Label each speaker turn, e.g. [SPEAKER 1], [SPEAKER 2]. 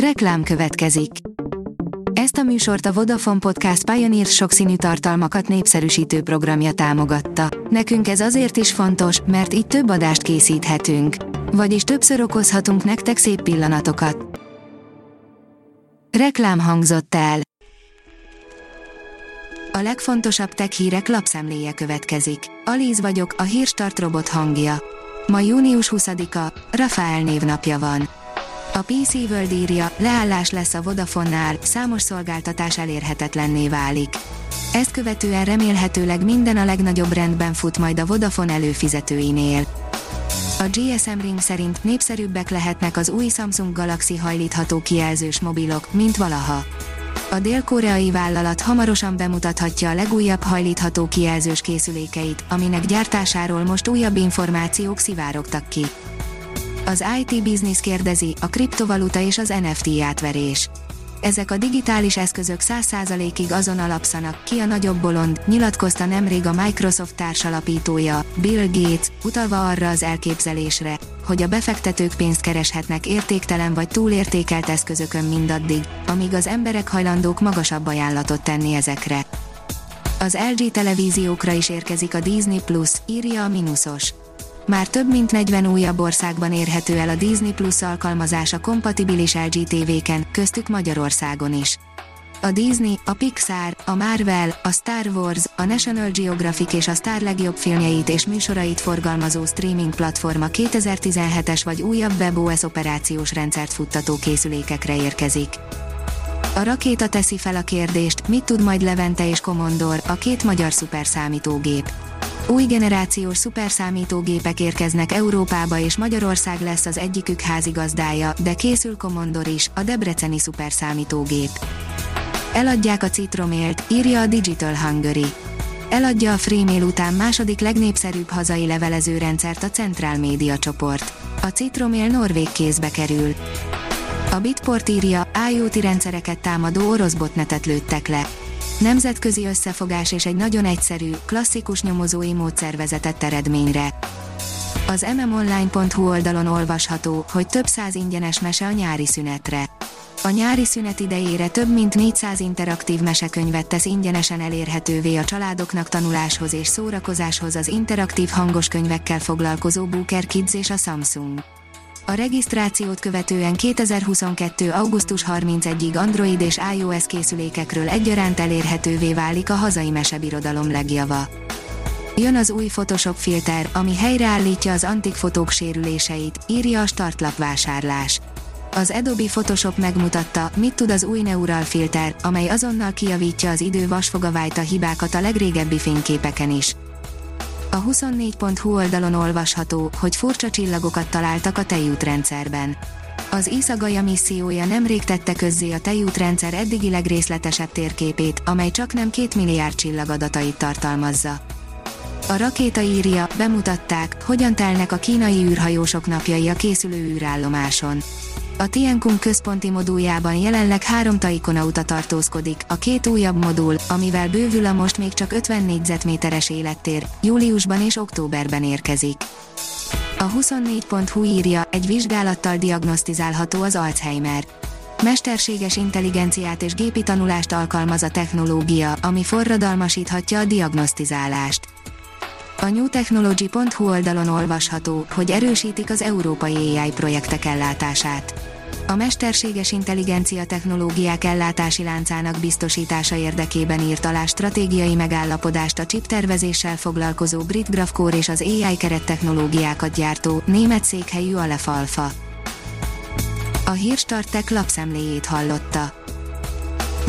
[SPEAKER 1] Reklám következik. Ezt a műsort a Vodafone Podcast Pioneer sokszínű tartalmakat népszerűsítő programja támogatta. Nekünk ez azért is fontos, mert így több adást készíthetünk. Vagyis többször okozhatunk nektek szép pillanatokat. Reklám hangzott el. A legfontosabb tech hírek lapszemléje következik. Alíz vagyok, a hírstart robot hangja. Ma június 20-a, Rafael névnapja van. A PC World írja, leállás lesz a Vodafone-nál, számos szolgáltatás elérhetetlenné válik. Ezt követően remélhetőleg minden a legnagyobb rendben fut majd a Vodafone előfizetőinél. A GSM Ring szerint népszerűbbek lehetnek az új Samsung Galaxy hajlítható kijelzős mobilok, mint valaha. A dél-koreai vállalat hamarosan bemutathatja a legújabb hajlítható kijelzős készülékeit, aminek gyártásáról most újabb információk szivárogtak ki. Az IT Business kérdezi, a kriptovaluta és az NFT átverés. Ezek a digitális eszközök 100%-ig azon alapszanak, ki a nagyobb bolond, nyilatkozta nemrég a Microsoft társalapítója, Bill Gates, utalva arra az elképzelésre, hogy a befektetők pénzt kereshetnek értéktelen vagy túlértékelt eszközökön mindaddig, amíg az emberek hajlandók magasabb ajánlatot tenni ezekre. Az LG televíziókra is érkezik a Disney Plus, írja a Minusos. Már több mint 40 újabb országban érhető el a Disney Plus alkalmazása kompatibilis LG TV-ken, köztük Magyarországon is. A Disney, a Pixar, a Marvel, a Star Wars, a National Geographic és a Star legjobb filmjeit és műsorait forgalmazó streaming platforma 2017-es vagy újabb WebOS operációs rendszert futtató készülékekre érkezik. A rakéta teszi fel a kérdést, mit tud majd Levente és Komondor, a két magyar szuperszámítógép. Új generációs szuperszámítógépek érkeznek Európába és Magyarország lesz az egyikük házigazdája, de készül Commodore is, a debreceni szuperszámítógép. Eladják a Citromélt, írja a Digital Hungary. Eladja a Freemail után második legnépszerűbb hazai levelező rendszert a Central Media csoport. A Citromél norvég kézbe kerül. A Bitport írja, IoT rendszereket támadó orosz botnetet lőttek le Nemzetközi összefogás és egy nagyon egyszerű, klasszikus nyomozói módszer vezetett eredményre. Az mmonline.hu oldalon olvasható, hogy több száz ingyenes mese a nyári szünetre. A nyári szünet idejére több mint 400 interaktív mesekönyvet tesz ingyenesen elérhetővé a családoknak tanuláshoz és szórakozáshoz az interaktív hangos könyvekkel foglalkozó Booker Kids és a Samsung. A regisztrációt követően 2022. augusztus 31-ig Android és iOS készülékekről egyaránt elérhetővé válik a hazai mesebirodalom legjava. Jön az új Photoshop filter, ami helyreállítja az antik fotók sérüléseit, írja a startlap vásárlás. Az Adobe Photoshop megmutatta, mit tud az új Neural filter, amely azonnal kijavítja az idő vasfogavájta hibákat a legrégebbi fényképeken is. A 24.hu oldalon olvasható, hogy furcsa csillagokat találtak a tejútrendszerben. Az Isagaja missziója nemrég tette közzé a tejútrendszer eddigi legrészletesebb térképét, amely csak nem két milliárd csillag adatait tartalmazza. A rakéta írja, bemutatták, hogyan telnek a kínai űrhajósok napjai a készülő űrállomáson. A Tiankung központi moduljában jelenleg három taikonauta tartózkodik, a két újabb modul, amivel bővül a most még csak 50 négyzetméteres élettér, júliusban és októberben érkezik. A 24.hu írja, egy vizsgálattal diagnosztizálható az Alzheimer. Mesterséges intelligenciát és gépi tanulást alkalmaz a technológia, ami forradalmasíthatja a diagnosztizálást. A newtechnology.hu oldalon olvasható, hogy erősítik az európai AI projektek ellátását. A mesterséges intelligencia technológiák ellátási láncának biztosítása érdekében írt alá stratégiai megállapodást a chiptervezéssel foglalkozó Brit Graphcore és az AI kerettechnológiákat gyártó, német székhelyű Aleph Alpha. A hírstartek lapszemléjét hallotta.